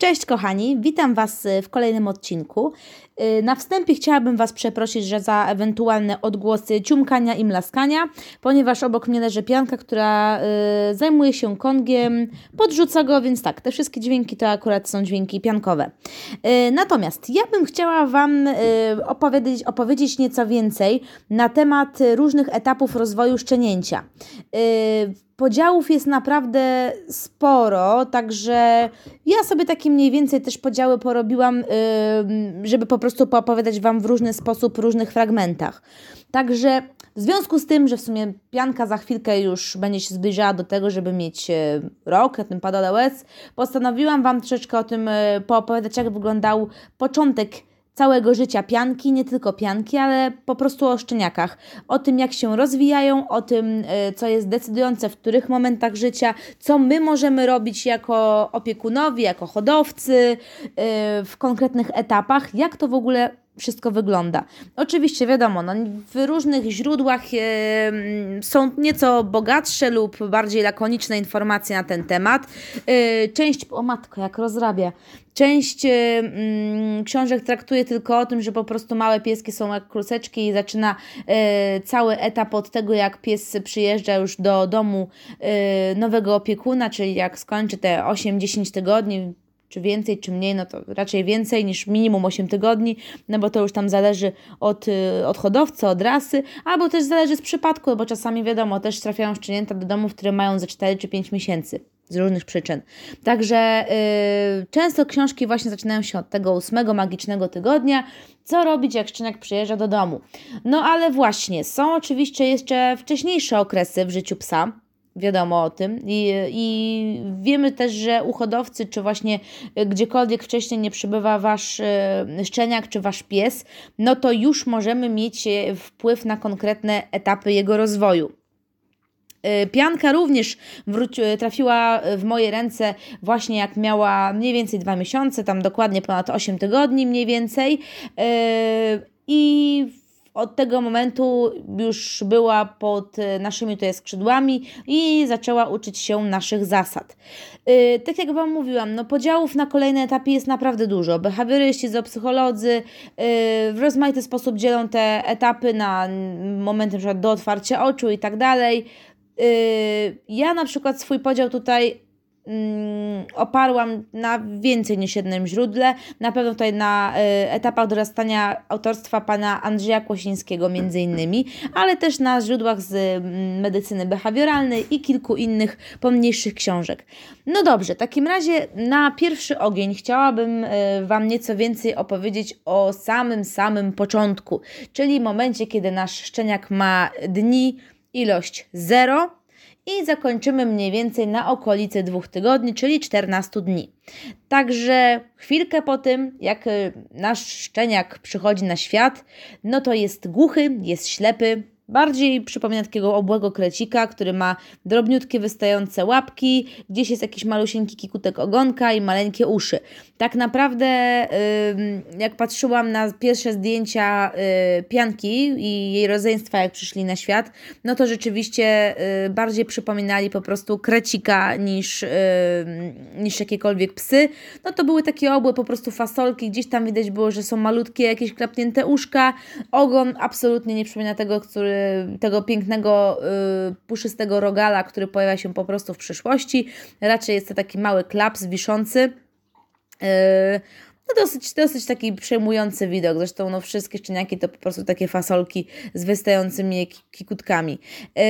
Cześć kochani, witam Was w kolejnym odcinku. Y, na wstępie chciałabym Was przeprosić że za ewentualne odgłosy ciumkania i mlaskania, ponieważ obok mnie leży pianka, która y, zajmuje się kongiem, podrzuca go, więc tak, te wszystkie dźwięki to akurat są dźwięki piankowe. Y, natomiast ja bym chciała Wam opowiedzieć, opowiedzieć nieco więcej na temat różnych etapów rozwoju szczenięcia podziałów jest naprawdę sporo, także ja sobie takie mniej więcej też podziały porobiłam, żeby po prostu poopowiadać Wam w różny sposób, w różnych fragmentach. Także w związku z tym, że w sumie pianka za chwilkę już będzie się zbliżała do tego, żeby mieć e, rok na tym Paddle postanowiłam Wam troszeczkę o tym poopowiadać, jak wyglądał początek całego życia pianki, nie tylko pianki, ale po prostu o szczeniakach. O tym, jak się rozwijają, o tym, e, co jest decydujące w których momentach życia, co my możemy robić jako opiekunowie, jako hodowcy e, w konkretnych etapach, jak to w ogóle wszystko wygląda. Oczywiście wiadomo, no, w różnych źródłach e, są nieco bogatsze lub bardziej lakoniczne informacje na ten temat. E, część, o matko, jak rozrabia. Część e, mm, książek traktuje tylko o tym, że po prostu małe pieski są jak kluseczki i zaczyna cały etap od tego, jak pies przyjeżdża już do domu nowego opiekuna, czyli jak skończy te 8-10 tygodni, czy więcej, czy mniej, no to raczej więcej niż minimum 8 tygodni, no bo to już tam zależy od, y, od hodowcy, od rasy, albo też zależy z przypadku, bo czasami wiadomo, też trafiają szczenięta do domów, które mają ze 4 czy 5 miesięcy z różnych przyczyn. Także yy, często książki właśnie zaczynają się od tego ósmego magicznego tygodnia, co robić jak szczeniak przyjeżdża do domu. No ale właśnie, są oczywiście jeszcze wcześniejsze okresy w życiu psa, wiadomo o tym. I, I wiemy też, że u hodowcy, czy właśnie gdziekolwiek wcześniej nie przybywa wasz e, szczeniak, czy wasz pies, no to już możemy mieć e, wpływ na konkretne etapy jego rozwoju. E, pianka również wróci, trafiła w moje ręce właśnie jak miała mniej więcej dwa miesiące, tam dokładnie ponad 8 tygodni mniej więcej. I od tego momentu już była pod e, naszymi tutaj skrzydłami i zaczęła uczyć się naszych zasad. Yy, tak jak Wam mówiłam, no podziałów na kolejne etapy jest naprawdę dużo. Behawioryści, zoopsycholodzy yy, w rozmaity sposób dzielą te etapy na momenty np. do otwarcia oczu i tak dalej. Yy, ja na przykład swój podział tutaj oparłam na więcej niż jednym źródle. Na pewno tutaj na y, etapach dorastania autorstwa pana Andrzeja Kłosińskiego między innymi, ale też na źródłach z mm, medycyny behawioralnej i kilku innych pomniejszych książek. No dobrze, w takim razie na pierwszy ogień chciałabym y, Wam nieco więcej opowiedzieć o samym, samym początku, czyli momencie, kiedy nasz szczeniak ma dni, ilość 0 i zakończymy mniej więcej na okolicy dwóch tygodni, czyli 14 dni. Także chwilkę po tym, jak y, nasz szczeniak przychodzi na świat, no to jest głuchy, jest ślepy, Bardziej przypomina takiego obłego krecika, który ma drobniutkie wystające łapki, gdzieś jest jakiś malusieńki kikutek ogonka i maleńkie uszy. Tak naprawdę, jak patrzyłam na pierwsze zdjęcia y, pianki i jej rodzeństwa, jak przyszli na świat, no to rzeczywiście y, bardziej przypominali po prostu krecika niż, niż jakiekolwiek psy. No to były takie obłe po prostu fasolki, gdzieś tam widać było, że są malutkie jakieś klapnięte uszka. Ogon absolutnie nie przypomina tego, który tego pięknego, y, puszystego rogala, który pojawia się po prostu w przyszłości. Raczej jest to taki mały klaps wiszący. Y, no dosyć, dosyć taki przejmujący widok. Zresztą no, wszystkie szczeniaki to po prostu takie fasolki z wystającymi kikutkami. Yy,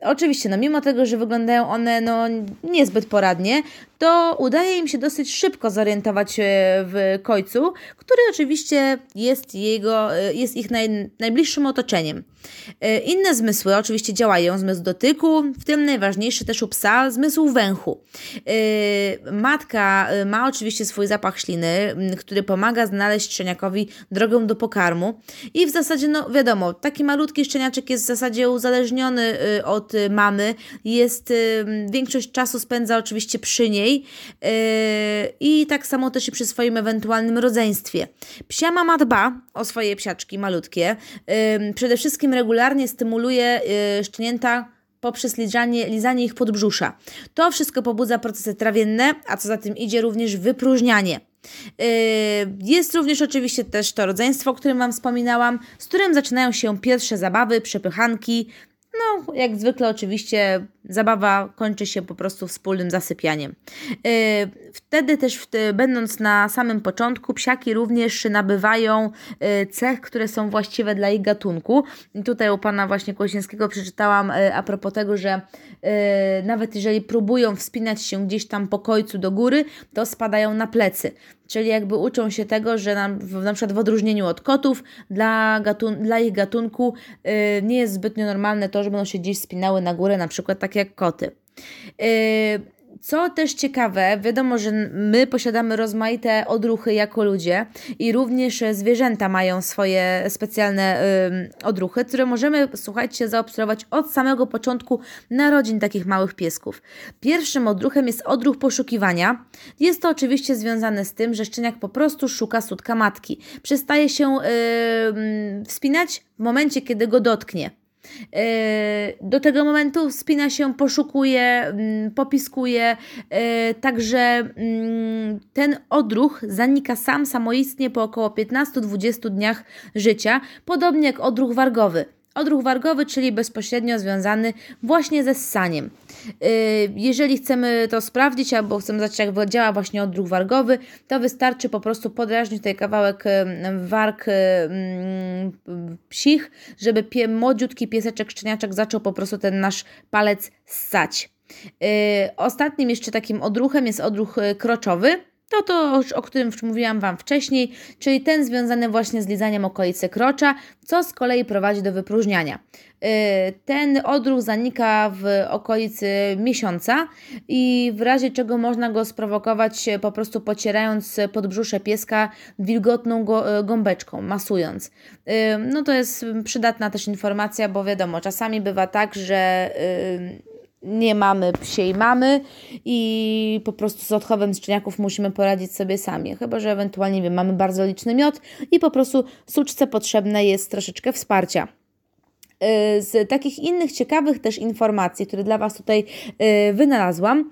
oczywiście, no mimo tego, że wyglądają one no, niezbyt poradnie, to udaje im się dosyć szybko zorientować się w końcu, który oczywiście jest, jego, jest ich naj, najbliższym otoczeniem. E, inne zmysły oczywiście działają, zmysł dotyku, w tym najważniejszy też u psa, zmysł węchu. E, matka e, ma oczywiście swój zapach śliny, który pomaga znaleźć szczeniakowi drogę do pokarmu i w zasadzie, no wiadomo, taki malutki szczeniaczek jest w zasadzie uzależniony od mamy, jest, większość czasu spędza oczywiście przy niej, yy, i tak samo też i przy swoim ewentualnym rodzeństwie. Psia mama dba o swoje psiaczki malutkie. Yy, przede wszystkim regularnie stymuluje yy, szczenięta poprzez lizanie, lizanie ich podbrzusza. To wszystko pobudza procesy trawienne, a co za tym idzie również wypróżnianie. Yy, jest również oczywiście też to rodzeństwo, o którym Wam wspominałam, z którym zaczynają się pierwsze zabawy, przepychanki. No, jak zwykle, oczywiście, zabawa kończy się po prostu wspólnym zasypianiem. Yy, wtedy też, będąc na samym początku, psiaki również nabywają yy, cech, które są właściwe dla ich gatunku. I tutaj u pana właśnie Kłosińskiego przeczytałam a propos tego, że nawet jeżeli próbują wspinać się gdzieś tam po końcu do góry, to spadają na plecy czyli jakby uczą się tego, że na, na przykład w odróżnieniu od kotów, dla, gatun dla ich gatunku nie jest zbytnio normalne to, że będą się gdzieś spinały na górę, na przykład tak jak koty. Yy, co też ciekawe, wiadomo, że my posiadamy rozmaite odruchy jako ludzie i również zwierzęta mają swoje specjalne y, odruchy, które możemy, słuchajcie, zaobserwować od samego początku narodzin takich małych piesków. Pierwszym odruchem jest odruch poszukiwania. Jest to oczywiście związane z tym, że szczeniak po prostu szuka sutka matki. Przestaje się y, wspinać w momencie, kiedy go dotknie. E, do tego momentu wspina się, poszukuje, mm, popiskuje, e, także mm, ten odruch zanika sam samoistnie po około 15-20 dniach życia, podobnie jak odruch wargowy. Odruch wargowy, czyli bezpośrednio związany właśnie ze ssaniem. Y, jeżeli chcemy to sprawdzić, albo chcemy zobaczyć, jak działa właśnie odruch wargowy, to wystarczy po prostu podrażnić tutaj kawałek y, warg y, psich, żeby pie, młodziutki pieseczek, szczeniaczek zaczął po prostu ten nasz palec ssać. Ostatnim jeszcze takim odruchem jest odruch kroczowy. To to, o którym mówiłam Wam wcześniej, czyli ten związany właśnie z lizaniem okolicy krocza, co z kolei prowadzi do wypróżniania. Y, ten odruch zanika w okolicy miesiąca i w razie czego można go sprowokować po prostu pocierając podbrzusze pieska wilgotną y, gąbeczką, masując. Y, no to jest przydatna też informacja, bo wiadomo, czasami bywa tak, że nie mamy psiej mamy i po prostu z odchowem szczeniaków musimy poradzić sobie sami. Chyba, że ewentualnie wiem, mamy bardzo liczny miod i po prostu suczce potrzebne jest troszeczkę wsparcia. Y, z takich innych ciekawych też informacji, które dla Was tutaj y, wynalazłam,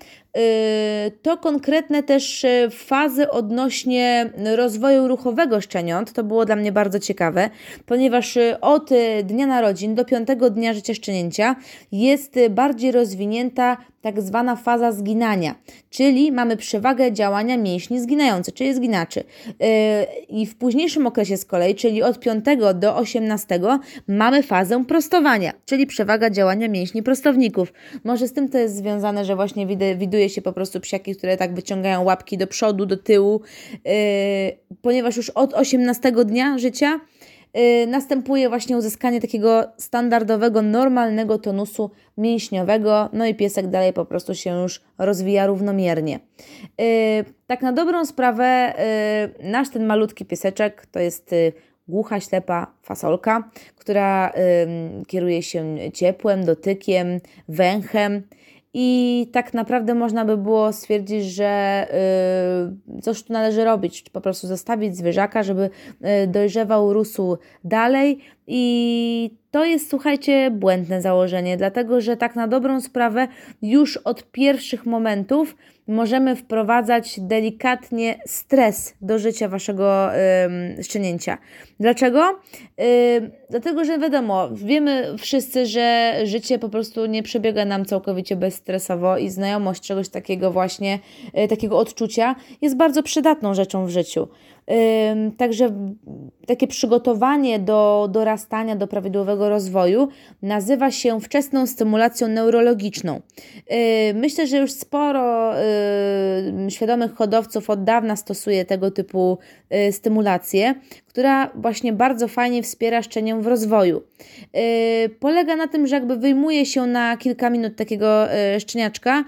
to konkretne też y, fazy odnośnie rozwoju ruchowego szczeniąt. To było dla mnie bardzo ciekawe, ponieważ y, od dnia narodzin do piątego dnia życia szczenięcia jest bardziej rozwinięta tak zwana faza zginania, czyli mamy przewagę działania mięśni zginających, czyli zginaczy. I w późniejszym okresie z kolei, czyli od 5 do 18, mamy fazę prostowania, czyli przewaga działania mięśni prostowników. Może z tym to jest związane, że właśnie się po prostu psiaki, które tak wyciągają łapki do przodu, do tyłu, yy, ponieważ już od 18 dnia życia yy, następuje właśnie uzyskanie takiego standardowego, normalnego tonusu mięśniowego, no i piesek dalej po prostu się już rozwija równomiernie. Yy, tak na dobrą sprawę, nasz ten malutki pieseczek to jest głucha, ślepa fasolka, która kieruje się ciepłem, dotykiem, węchem i tak naprawdę można by było stwierdzić, że y, coś tu należy robić, po prostu zostawić zwierzaka, żeby y, dojrzewał, rósł dalej i to jest, słuchajcie, błędne założenie, dlatego że tak na dobrą sprawę już od pierwszych momentów możemy wprowadzać delikatnie stres do życia waszego y, szczenięcia. Dlaczego? Y, dlatego, że wiadomo, wiemy wszyscy, że życie po prostu nie przebiega nam całkowicie bezstresowo i znajomość czegoś takiego właśnie, y, takiego odczucia jest bardzo przydatną rzeczą w życiu. Także takie przygotowanie do dorastania, do prawidłowego rozwoju nazywa się wczesną stymulacją neurologiczną. Myślę, że już sporo świadomych hodowców od dawna stosuje tego typu y, stymulację, która właśnie bardzo fajnie wspiera szczenię w rozwoju. Polega na tym, że jakby wyjmuje się na kilka minut takiego yy, szczeniaczka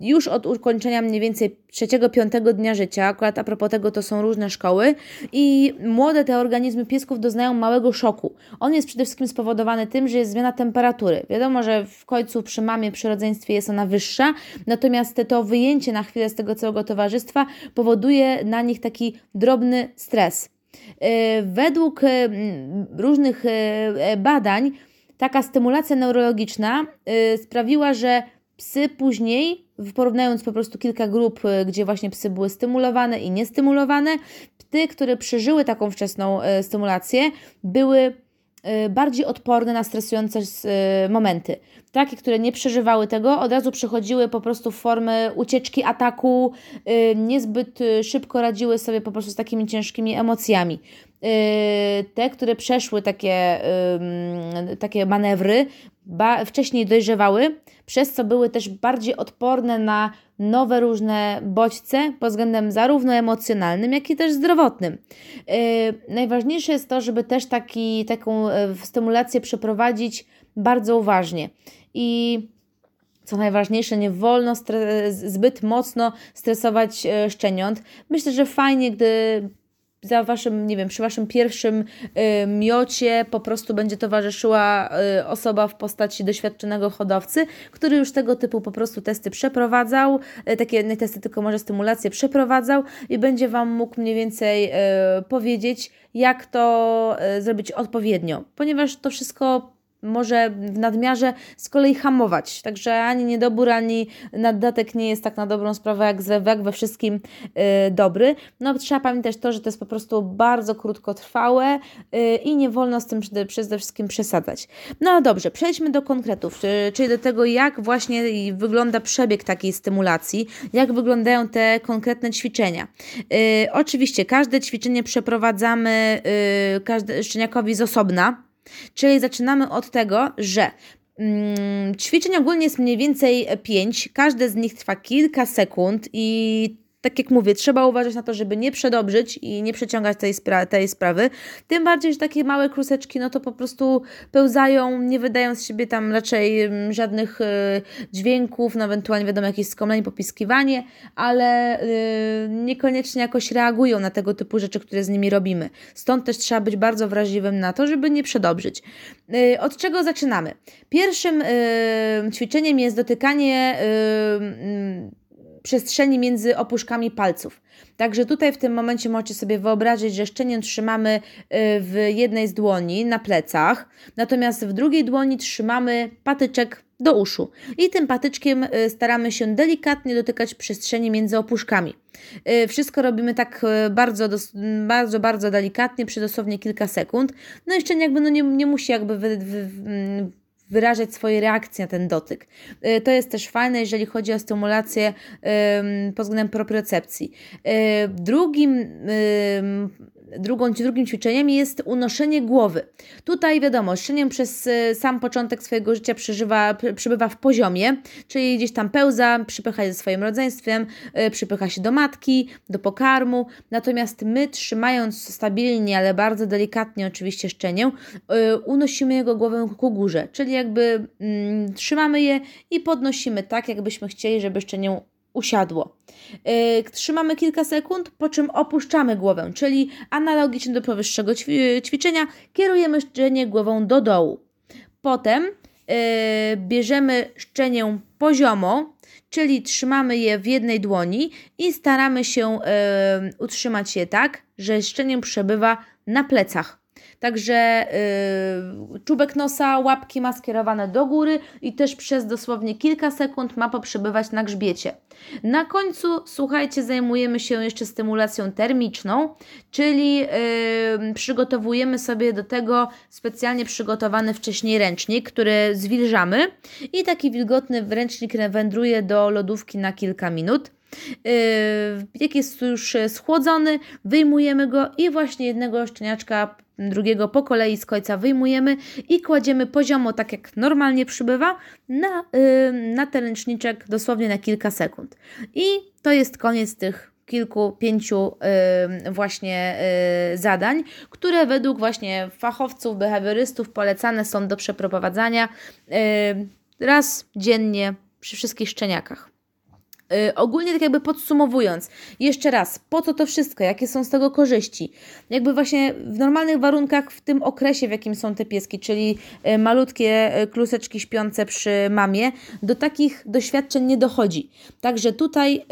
już od ukończenia mniej więcej trzeciego, piątego dnia życia. Akurat a propos tego to są różne szkoły i młode te organizmy piesków doznają małego szoku. On jest przede wszystkim spowodowany tym, że jest zmiana temperatury. Wiadomo, że w końcu przy mamie, przy rodzeństwie jest ona wyższa, natomiast to wyjęcie na chwilę z tego całego towarzystwa powoduje na nich taki drobny stres. E, według e, różnych e, badań, taka stymulacja neurologiczna sprawiła, że psy później, porównując po prostu kilka grup, gdzie właśnie psy były stymulowane i niestymulowane, psy, które przeżyły taką wczesną stymulację, były bardziej odporne na stresujące momenty. Takie, które nie przeżywały tego, od razu przechodziły po prostu w formę ucieczki, ataku, niezbyt szybko radziły sobie po prostu z takimi ciężkimi emocjami. Te, które przeszły takie, takie manewry, wcześniej dojrzewały, przez co były też bardziej odporne na nowe różne bodźce pod względem zarówno emocjonalnym, jak i też zdrowotnym. Yy, najważniejsze jest to, żeby też taki, taką yy, stymulację przeprowadzić bardzo uważnie. I co najważniejsze, nie wolno zbyt mocno stresować yy, szczeniąt. Myślę, że fajnie, gdy za waszym, nie wiem, przy waszym pierwszym y, miocie po prostu będzie towarzyszyła y, osoba w postaci doświadczonego hodowcy, który już tego typu po prostu testy przeprowadzał, y, takie nie testy, tylko może stymulacje przeprowadzał i będzie wam mógł mniej więcej y, powiedzieć, jak to y, zrobić odpowiednio, ponieważ to wszystko może w nadmiarze z kolei hamować. Także ani niedobór, ani naddatek nie jest tak na dobrą sprawę jak, ze, jak we wszystkim yy, dobry. No trzeba pamiętać to, że to jest po prostu bardzo krótkotrwałe yy, i nie wolno z tym przede, przede wszystkim przesadzać. No dobrze, przejdźmy do konkretów, yy, czyli do tego, jak właśnie wygląda przebieg takiej stymulacji, jak wyglądają te konkretne ćwiczenia. Y, oczywiście każde ćwiczenie przeprowadzamy y, każde, szczeniakowi z osobna, Czyli zaczynamy od tego, że mm, ćwiczeń ogólnie jest mniej więcej 5, każde z nich trwa kilka sekund i tak jak mówię, trzeba uważać na to, żeby nie przedobrzyć i nie przeciągać tej, spra tej sprawy. Tym bardziej, że takie małe kruseczki, no to po prostu pełzają, nie wydają z siebie tam raczej mm, żadnych y, dźwięków, no ewentualnie wiadomo jakieś skomlenie, popiskiwanie, ale y, niekoniecznie jakoś reagują na tego typu rzeczy, które z nimi robimy. Stąd też trzeba być bardzo wrażliwym na to, żeby nie przedobrzyć. Y, od czego zaczynamy? Pierwszym ćwiczeniem jest dotykanie przestrzeni między opuszkami palców. Także tutaj w tym momencie możecie sobie wyobrazić, że szczenię trzymamy y, w jednej z dłoni na plecach, natomiast w drugiej dłoni trzymamy patyczek do uszu i tym patyczkiem y, staramy się delikatnie dotykać przestrzeni między opuszkami. Y, wszystko robimy tak bardzo, bardzo, bardzo delikatnie, przy dosłownie kilka sekund. No i szczeniak jakby no nie, nie musi jakby wy, wy, wyrażać swoje reakcje na ten dotyk. Y, to jest też fajne, jeżeli chodzi o stymulację pod względem propriocepcji. Y, drugim drugą, drugim ćwiczeniem jest unoszenie głowy. Tutaj wiadomo, szczeniem przez e, sam początek swojego życia przeżywa, przybywa w poziomie, czyli gdzieś tam pełza, przypycha się ze swoim rodzeństwem, e, przypycha się do matki, do pokarmu, natomiast my trzymając stabilnie, ale bardzo delikatnie oczywiście szczenię, e, unosimy jego głowę ku górze, czyli jakby mm, trzymamy je i podnosimy tak, jakbyśmy chcieli, żeby szczenię usiadło. Yy, trzymamy kilka sekund, po czym opuszczamy głowę, czyli analogicznie do powyższego ćwiczenia kierujemy szczenię głową do dołu. Potem yy, bierzemy szczenię poziomo, czyli trzymamy je w jednej dłoni i staramy się yy, utrzymać je tak, że szczenię przebywa na plecach. Także yy, czubek nosa, łapki ma skierowane do góry i też przez dosłownie kilka sekund ma poprzebywać na grzbiecie. Na końcu, słuchajcie, zajmujemy się jeszcze stymulacją termiczną, czyli yy, przygotowujemy sobie do tego specjalnie przygotowany wcześniej ręcznik, który zwilżamy i taki wilgotny ręcznik wędruje do lodówki na kilka minut. Jak jest już schłodzony, wyjmujemy go i właśnie jednego szczeniaczka drugiego po kolei z końca wyjmujemy i kładziemy poziomo, tak jak normalnie przybywa, na, yy, na ten ręczniczek dosłownie na kilka sekund. I to jest koniec tych kilku, pięciu yy, właśnie yy, zadań, które według właśnie fachowców, behawiorystów polecane są do przeprowadzania yy, raz dziennie przy wszystkich szczeniakach. Yy, ogólnie tak jakby podsumowując, jeszcze raz, po co to wszystko, jakie są z tego korzyści? Jakby właśnie w normalnych warunkach, w tym okresie, w jakim są te pieski, czyli yy, malutkie yy, kluseczki śpiące przy mamie, do takich doświadczeń nie dochodzi. Także tutaj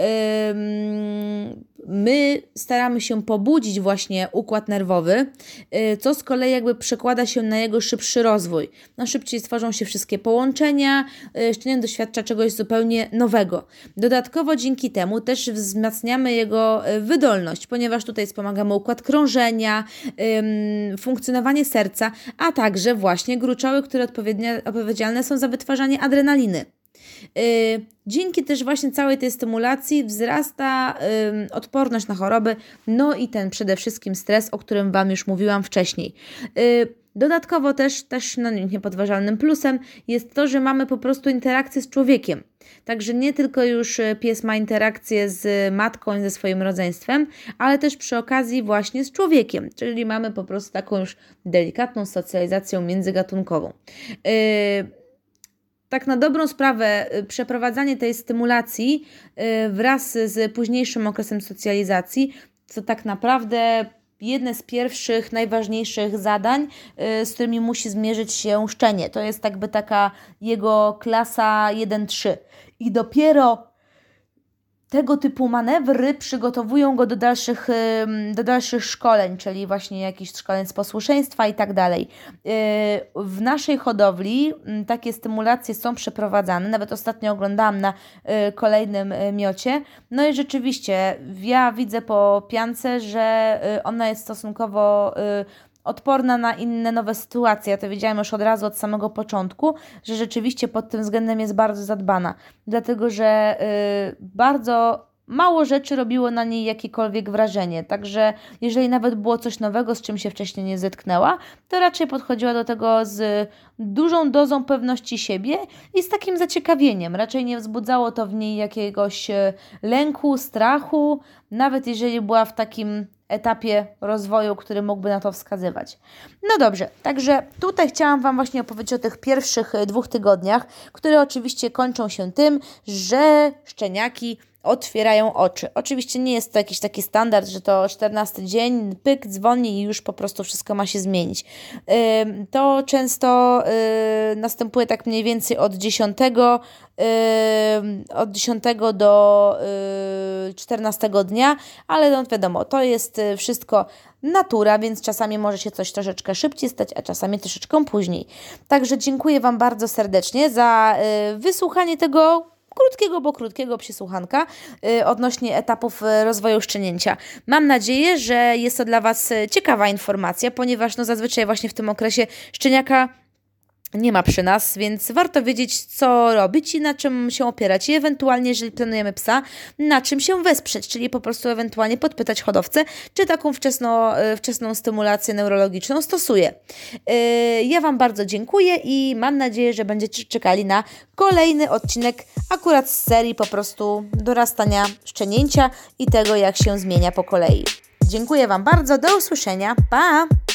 my staramy się pobudzić właśnie układ nerwowy, y, co z kolei jakby przekłada się na jego szybszy rozwój. No szybciej stworzą się wszystkie połączenia, y, szczeniak doświadcza czegoś zupełnie nowego. Dodatkowo dzięki temu też wzmacniamy jego y, wydolność, ponieważ tutaj wspomagamy układ krążenia, funkcjonowanie serca, a także właśnie gruczoły, które odpowiedzialne są za wytwarzanie adrenaliny. Y, dzięki też właśnie całej tej stymulacji wzrasta odporność na choroby, no i ten przede wszystkim stres, o którym Wam już mówiłam wcześniej. Y, dodatkowo też, też niepodważalnym plusem jest to, że mamy po prostu interakcję z człowiekiem. Także nie tylko już y, pies ma interakcję z matką i ze swoim rodzeństwem, ale też przy okazji właśnie z człowiekiem, czyli mamy po prostu taką już delikatną socjalizację międzygatunkową. Yy, tak na dobrą sprawę y, przeprowadzanie tej stymulacji y, wraz z późniejszym okresem socjalizacji to tak naprawdę jedne z pierwszych, najważniejszych zadań, y, z którymi musi zmierzyć się szczenie. To jest jakby taka jego klasa 1-3. I dopiero tego typu manewry przygotowują go do dalszych, do dalszych szkoleń, czyli właśnie jakichś szkoleń z posłuszeństwa i tak dalej. Y, w naszej hodowli takie stymulacje są przeprowadzane, nawet ostatnio oglądałam na y, kolejnym y, miocie. No i rzeczywiście ja widzę po piance, że ona jest stosunkowo odporna na inne nowe sytuacje. Ja to wiedziałam już od razu od samego początku, że rzeczywiście pod tym względem jest bardzo zadbana, dlatego że yy, bardzo mało rzeczy robiło na niej jakiekolwiek wrażenie. Także jeżeli nawet było coś nowego, z czym się wcześniej nie zetknęła, to raczej podchodziła do tego z dużą dozą pewności siebie i z takim zaciekawieniem. Raczej nie wzbudzało to w niej jakiegoś y, lęku, strachu, nawet jeżeli była w takim etapie rozwoju, który mógłby na to wskazywać. No dobrze, także tutaj chciałam Wam właśnie opowiedzieć o tych pierwszych e, dwóch tygodniach, które oczywiście kończą się tym, że szczeniaki otwierają oczy. Oczywiście nie jest to jakiś taki standard, że to 14 dzień, pyk, dzwoni i już po prostu wszystko ma się zmienić. To często y, następuje tak mniej więcej od 10, od 10 do 14 y, dnia, ale no wiadomo, to jest y, wszystko natura, więc czasami może się coś troszeczkę szybciej stać, a czasami troszeczkę później. Także dziękuję Wam bardzo serdecznie za wysłuchanie tego krótkiego, bo krótkiego przysłuchanka y, odnośnie etapów y, rozwoju szczenięcia. Mam nadzieję, że jest to dla Was y, ciekawa informacja, ponieważ no zazwyczaj właśnie w tym okresie szczeniaka nie ma przy nas, więc warto wiedzieć, co robić i na czym się opierać. I ewentualnie, jeżeli planujemy psa, na czym się wesprzeć, czyli po prostu ewentualnie podpytać hodowcę, czy taką wczesno, e, wczesną stymulację neurologiczną stosuje. E, ja Wam bardzo dziękuję i mam nadzieję, że będziecie czekali na kolejny odcinek akurat z serii po prostu dorastania szczenięcia i tego, jak się zmienia po kolei. Dziękuję Wam bardzo, do usłyszenia, pa!